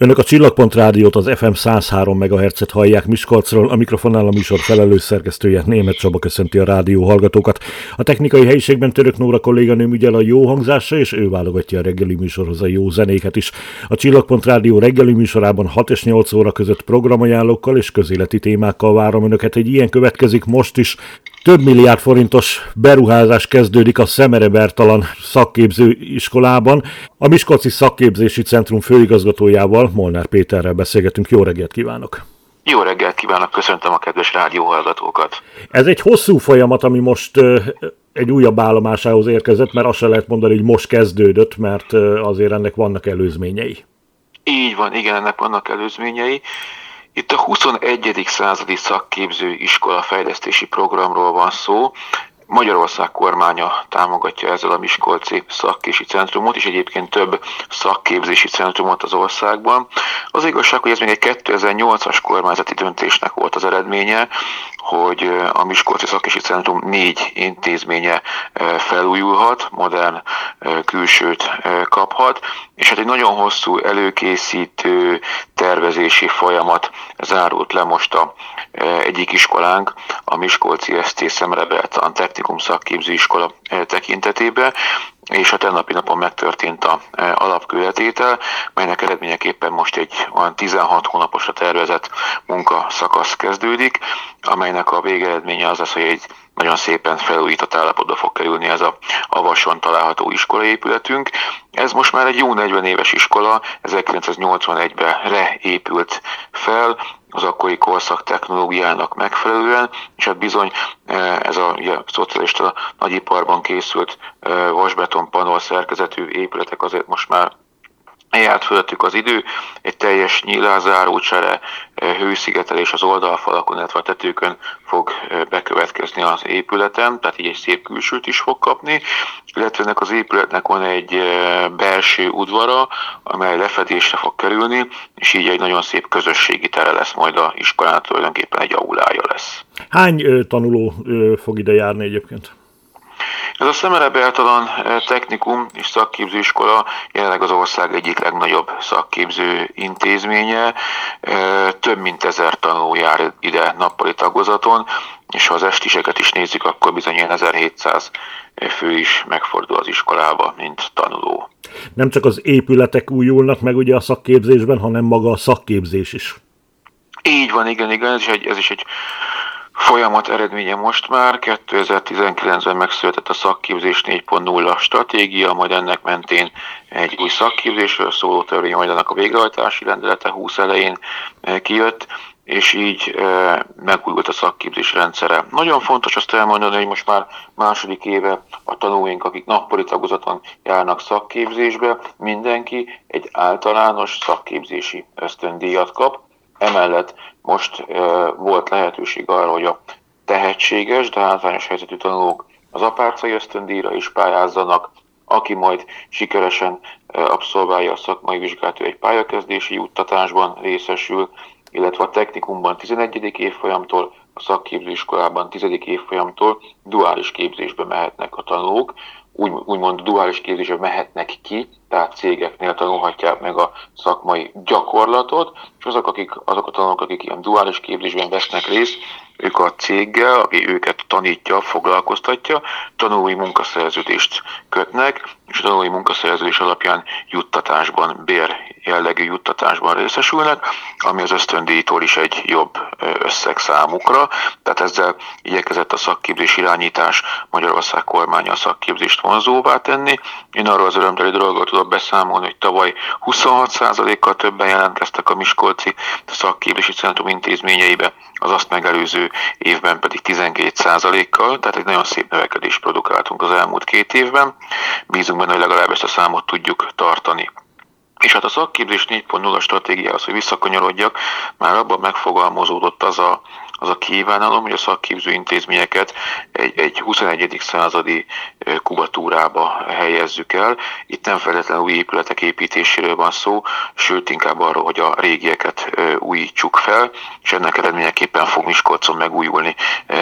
Önök a Csillagpont Rádiót az FM 103 MHz-et hallják Miskolcról, a mikrofonnál a műsor felelős szerkesztője Német Csaba köszönti a rádió hallgatókat. A technikai helyiségben Török Nóra kolléganőm ügyel a jó hangzásra, és ő válogatja a reggeli műsorhoz a jó zenéket is. A Csillagpont Rádió reggeli műsorában 6 és 8 óra között programajánlókkal és közéleti témákkal várom Önöket. Egy ilyen következik most is. Több milliárd forintos beruházás kezdődik a Szemere Bertalan szakképző iskolában. A Miskolci Szakképzési Centrum főigazgatójával, Molnár Péterrel beszélgetünk. Jó reggelt kívánok! Jó reggelt kívánok, köszöntöm a kedves rádióhallgatókat! Ez egy hosszú folyamat, ami most egy újabb állomásához érkezett, mert azt se lehet mondani, hogy most kezdődött, mert azért ennek vannak előzményei. Így van, igen, ennek vannak előzményei. Itt a 21. századi szakképző iskola fejlesztési programról van szó. Magyarország kormánya támogatja ezzel a Miskolci szakképzési centrumot, és egyébként több szakképzési centrumot az országban. Az igazság, hogy ez még egy 2008-as kormányzati döntésnek volt az eredménye, hogy a Miskolci Szakképzési Centrum négy intézménye felújulhat, modern külsőt kaphat, és hát egy nagyon hosszú előkészítő tervezési folyamat zárult le most a egyik iskolánk, a Miskolci ST Szemrebeltan Technikum Szakképző Iskola tekintetében, és a tennapi napon megtörtént a alapkőletétel, melynek eredményeképpen most egy olyan 16 hónaposra tervezett munkaszakasz kezdődik, amelynek a végeredménye az az, hogy egy nagyon szépen felújított állapotba fog kerülni ez a Avason található iskolaépületünk. Ez most már egy jó 40 éves iskola, 1981-ben reépült fel, az akkori korszak technológiának megfelelően, és hát bizony e, ez a ugye, szocialista nagyiparban készült e, vasbeton panol szerkezetű épületek azért most már Eljárt fölöttük az idő, egy teljes nyílázárócsere, e, hőszigetelés az oldalfalakon, illetve a tetőkön fog e, bekövetkezni az épületen, tehát így egy szép külsőt is fog kapni, illetve ennek az épületnek van egy e, belső udvara, amely lefedésre fog kerülni, és így egy nagyon szép közösségi tere lesz majd a iskolán, tulajdonképpen egy aulája lesz. Hány tanuló fog ide járni egyébként? Ez a Szemere Bertalan eh, Technikum és Szakképzőiskola jelenleg az ország egyik legnagyobb szakképző intézménye. Eh, több mint ezer tanuló jár ide nappali tagozaton, és ha az estiseket is nézzük, akkor bizony 1700 fő is megfordul az iskolába, mint tanuló. Nem csak az épületek újulnak meg ugye a szakképzésben, hanem maga a szakképzés is. Így van, igen, igen, ez is egy, ez is egy folyamat eredménye most már. 2019-ben megszületett a szakképzés 4.0 stratégia, majd ennek mentén egy új szakképzésről szóló törvény, majd annak a végrehajtási rendelete 20 elején eh, kijött, és így e, megújult a szakképzés rendszere. Nagyon fontos azt elmondani, hogy most már második éve a tanulóink, akik nappali tagozaton járnak szakképzésbe, mindenki egy általános szakképzési ösztöndíjat kap, Emellett most volt lehetőség arra, hogy a tehetséges, de hátrányos helyzetű tanulók az apárcai ösztöndíjra is pályázzanak, aki majd sikeresen abszolválja a szakmai vizsgát, ő egy pályakezdési juttatásban részesül, illetve a technikumban 11. évfolyamtól, a szakképzőiskolában 10. évfolyamtól duális képzésbe mehetnek a tanulók, úgy, úgymond duális képzésbe mehetnek ki, tehát cégeknél tanulhatják meg a szakmai gyakorlatot, és azok, akik, azok a tanulók, akik ilyen duális képzésben vesznek részt, ők a céggel, aki őket tanítja, foglalkoztatja, tanulói munkaszerződést kötnek, és a tanulói munkaszerződés alapján juttatásban, bér jellegű juttatásban részesülnek, ami az ösztöndíjtól is egy jobb összeg számukra. Tehát ezzel igyekezett a szakképzés irányítás Magyarország kormánya a szakképzést vonzóvá tenni. Én arról az örömteli dologról tudok beszámolni, hogy tavaly 26%-kal többen jelentkeztek a Miskolci szakképzési centrum intézményeibe, az azt megelőző évben pedig 12%-kal, tehát egy nagyon szép növekedést produkáltunk az elmúlt két évben. Bízunk benne, hogy legalább ezt a számot tudjuk tartani. És hát a szakképzés 4.0 stratégiához, hogy visszakanyarodjak, már abban megfogalmazódott az a az a kívánalom, hogy a szakképző intézményeket egy, egy 21. századi kubatúrába helyezzük el. Itt nem feltétlenül új épületek építéséről van szó, sőt inkább arról, hogy a régieket újítsuk fel, és ennek eredményeképpen fog Miskolcon megújulni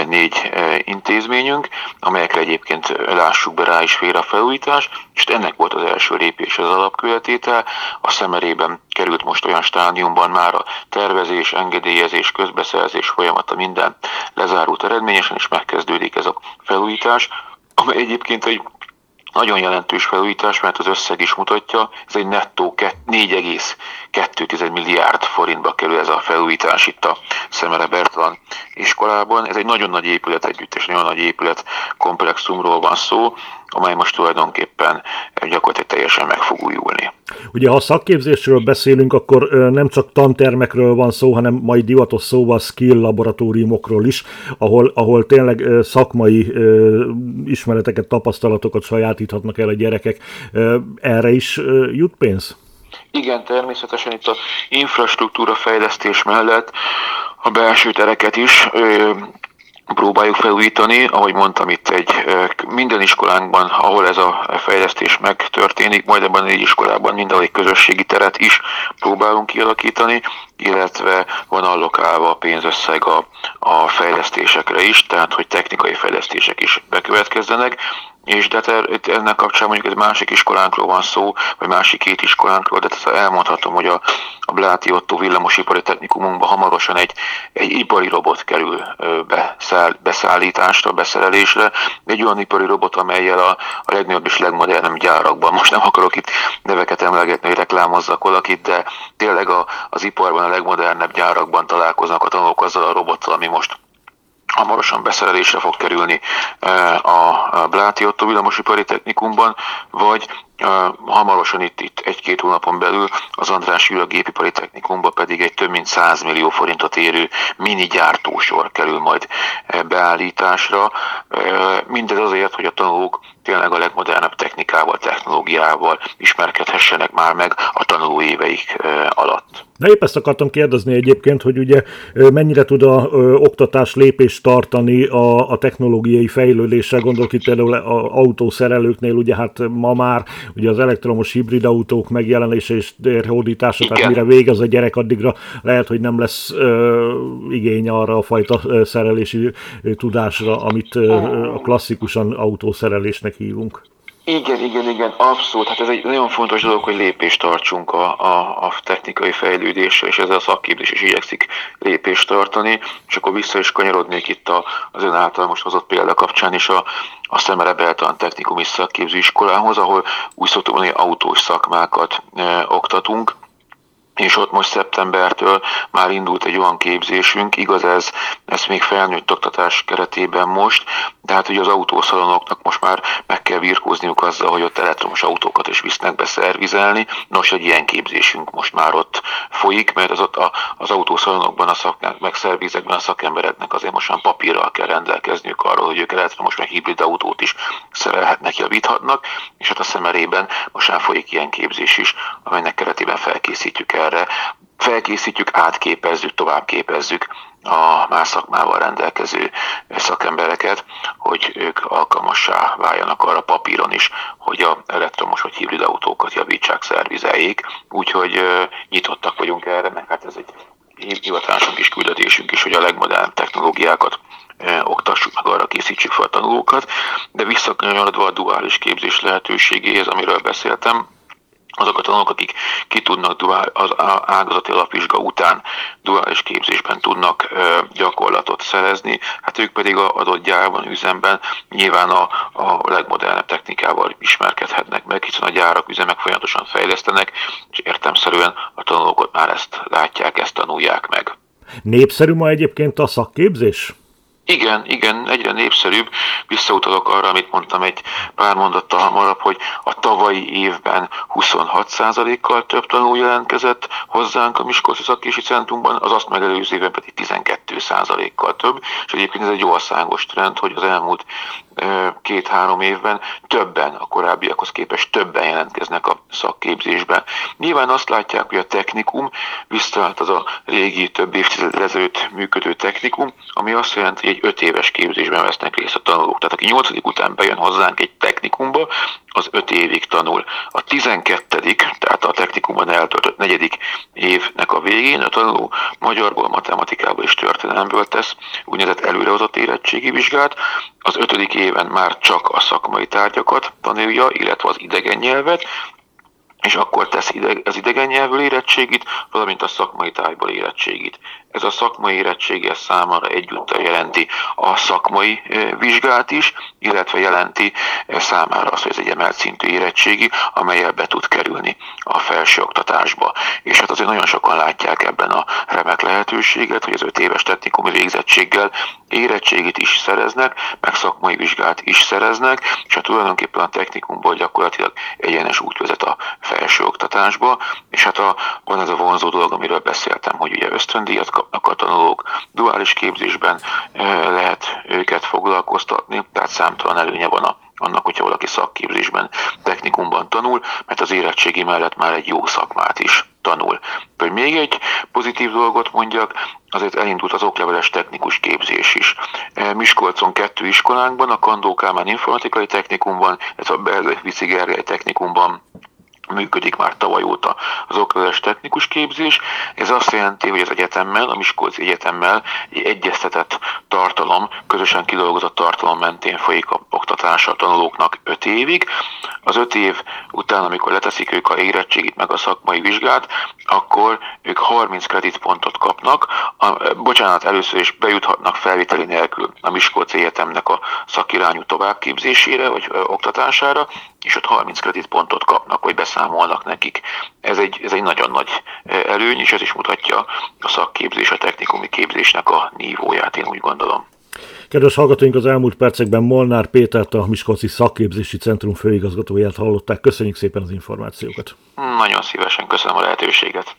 négy intézményünk, amelyekre egyébként lássuk be rá is fél a felújítás, és ennek volt az első lépés az alapkövetétel. A szemerében került most olyan stádiumban már a tervezés, engedélyezés, közbeszerzés folyamata minden lezárult eredményesen, és megkezdődik ez a felújítás, amely egyébként egy nagyon jelentős felújítás, mert az összeg is mutatja, ez egy nettó 4,2 milliárd forintba kerül ez a felújítás itt a Szemere Bertalan iskolában. Ez egy nagyon nagy épület együttes, nagyon nagy épület komplexumról van szó, amely most tulajdonképpen gyakorlatilag teljesen meg fog újulni. Ugye, ha szakképzésről beszélünk, akkor nem csak tantermekről van szó, hanem majd divatos szóval skill laboratóriumokról is, ahol, ahol tényleg szakmai ismereteket, tapasztalatokat sajátíthatnak el a gyerekek. Erre is jut pénz? Igen, természetesen itt a infrastruktúra fejlesztés mellett a belső tereket is próbáljuk felújítani, ahogy mondtam itt egy minden iskolánkban, ahol ez a fejlesztés megtörténik, majd ebben négy iskolában mindenhol egy közösségi teret is próbálunk kialakítani, illetve van allokálva a pénzösszeg a, a fejlesztésekre is, tehát hogy technikai fejlesztések is bekövetkezzenek, és de hát ennek kapcsán mondjuk egy másik iskolánkról van szó, vagy másik két iskolánkról, de tehát elmondhatom, hogy a, a Bláti Otto villamosipari technikumunkban hamarosan egy, egy ipari robot kerül beszáll, beszállításra, beszerelésre, egy olyan ipari robot, amelyel a, a legnagyobb és legmodernebb gyárakban, most nem akarok itt neveket emlegetni, hogy reklámozzak valakit, de tényleg a, az iparban a legmodernebb gyárakban találkoznak a tanulók azzal a robottal, ami most hamarosan beszerelésre fog kerülni a Bláti Otto villamosipari technikumban, vagy hamarosan itt, itt egy-két hónapon belül az András Gyula gépipari technikumban pedig egy több mint 100 millió forintot érő mini gyártósor kerül majd beállításra. Mindez azért, hogy a tanulók tényleg a legmodernebb technikával, technológiával ismerkedhessenek már meg a tanuló éveik alatt. Na épp ezt akartam kérdezni egyébként, hogy ugye mennyire tud a ö, oktatás lépést tartani a, a technológiai fejlődéssel, gondolok itt például a autószerelőknél, ugye hát ma már ugye az elektromos hibrid autók megjelenése és hódítása, tehát mire végez a gyerek, addigra lehet, hogy nem lesz ö, igény arra a fajta szerelési tudásra, amit ö, a klasszikusan autószerelésnek hívunk. Igen, igen, igen, abszolút. Hát ez egy nagyon fontos dolog, hogy lépést tartsunk a, a, a technikai fejlődésre, és ezzel a szakképzés is igyekszik lépést tartani. És akkor vissza is kanyarodnék itt a, az ön által most hozott példa kapcsán is a, a Szemere Beltan Technikumi Szakképzőiskolához, ahol úgy szoktuk mondani, autós szakmákat e, oktatunk és ott most szeptembertől már indult egy olyan képzésünk, igaz ez, ez még felnőtt oktatás keretében most, de hát ugye az autószalonoknak most már meg kell virkózniuk azzal, hogy ott elektromos autókat is visznek be. Nos, egy ilyen képzésünk most már ott folyik, mert az, ott a, az autószalonokban, a szak, meg szervizekben a szakembereknek azért most már papírral kell rendelkezniük arról, hogy ők elektromos meg hibrid autót is szerelhetnek, javíthatnak, és hát a szemerében most már folyik ilyen képzés is, amelynek keretében felkészítjük erre, felkészítjük, átképezzük, továbbképezzük a más szakmával rendelkező szakembereket, hogy ők alkalmassá váljanak arra papíron is, hogy a elektromos vagy hibrid autókat javítsák, szervizeljék. Úgyhogy nyitottak vagyunk erre, meg hát ez egy hivatásunk is, küldetésünk is, hogy a legmodernebb technológiákat oktassuk meg, arra készítsük fel a tanulókat, de visszakanyarodva a duális képzés lehetőségéhez, amiről beszéltem, azok a tanulók, akik ki tudnak duál, az ágazati alapvizsga után duális képzésben tudnak gyakorlatot szerezni, hát ők pedig a adott gyárban, üzemben nyilván a, a legmodernebb technikával ismerkedhetnek meg, hiszen a gyárak, üzemek folyamatosan fejlesztenek, és értemszerűen a tanulók már ezt látják, ezt tanulják meg. Népszerű ma egyébként a szakképzés? Igen, igen, egyre népszerűbb. Visszautalok arra, amit mondtam egy pár mondattal hamarabb, hogy a tavalyi évben 26%-kal több tanuló jelentkezett hozzánk a Miskolci Szakési Centrumban, az azt megelőző évben pedig 12%-kal több, és egyébként ez egy országos trend, hogy az elmúlt két-három évben többen, a korábbiakhoz képest többen jelentkeznek a szakképzésben. Nyilván azt látják, hogy a technikum visszaállt az a régi több évtized ezelőtt működő technikum, ami azt jelenti, hogy egy öt éves képzésben vesznek részt a tanulók. Tehát aki nyolcadik után bejön hozzánk egy technikumba, az öt évig tanul. A tizenkettedik, tehát a technikumban eltöltött negyedik évnek a végén a tanuló magyarból, matematikából és történelemből tesz úgynevezett előrehozott érettségi vizsgát, az ötödik éven már csak a szakmai tárgyakat tanulja, illetve az idegen nyelvet, és akkor tesz ideg, az idegen nyelvű érettségit, valamint a szakmai tájból érettségit. Ez a szakmai érettsége számára egyúttal jelenti a szakmai vizsgát is, illetve jelenti számára azt, hogy ez egy emelt szintű érettségi, amelyel be tud kerülni a felsőoktatásba. És hát azért nagyon sokan látják ebben a remek lehetőséget, hogy az öt éves technikumi végzettséggel érettségit is szereznek, meg szakmai vizsgát is szereznek, és hát tulajdonképpen a technikumból gyakorlatilag egyenes út vezet a felsőoktatásba, és hát a, van ez a vonzó dolog, amiről beszéltem, hogy ugye ösztöndíjat kapnak a tanulók, duális képzésben lehet őket foglalkoztatni, tehát számtalan előnye van a annak, hogyha valaki szakképzésben, technikumban tanul, mert az érettségi mellett már egy jó szakmát is tanul. Hogy még egy pozitív dolgot mondjak, azért elindult az okleveles technikus képzés is. Miskolcon kettő iskolánkban, a Kandó Kálmán informatikai technikumban, ez a Vici Gergely technikumban működik már tavaly óta az okleveles technikus képzés. Ez azt jelenti, hogy az egyetemmel, a Miskolci Egyetemmel egy egyeztetett tartalom, közösen kidolgozott tartalom mentén folyik a oktatása a tanulóknak 5 évig. Az 5 év után, amikor leteszik ők a érettségit meg a szakmai vizsgát, akkor ők 30 kreditpontot kapnak. A, bocsánat, először is bejuthatnak felvételi nélkül a Miskolci Egyetemnek a szakirányú továbbképzésére vagy ö, oktatására, és ott 30 kreditpontot kapnak, hogy beszámolnak nekik. Ez egy, ez egy nagyon nagy előny, és ez is mutatja a szakképzés, a technikumi képzésnek a nívóját, én úgy gondolom. Kedves hallgatóink, az elmúlt percekben Molnár Pétert, a Miskolci Szakképzési Centrum főigazgatóját hallották. Köszönjük szépen az információkat. Nagyon szívesen köszönöm a lehetőséget.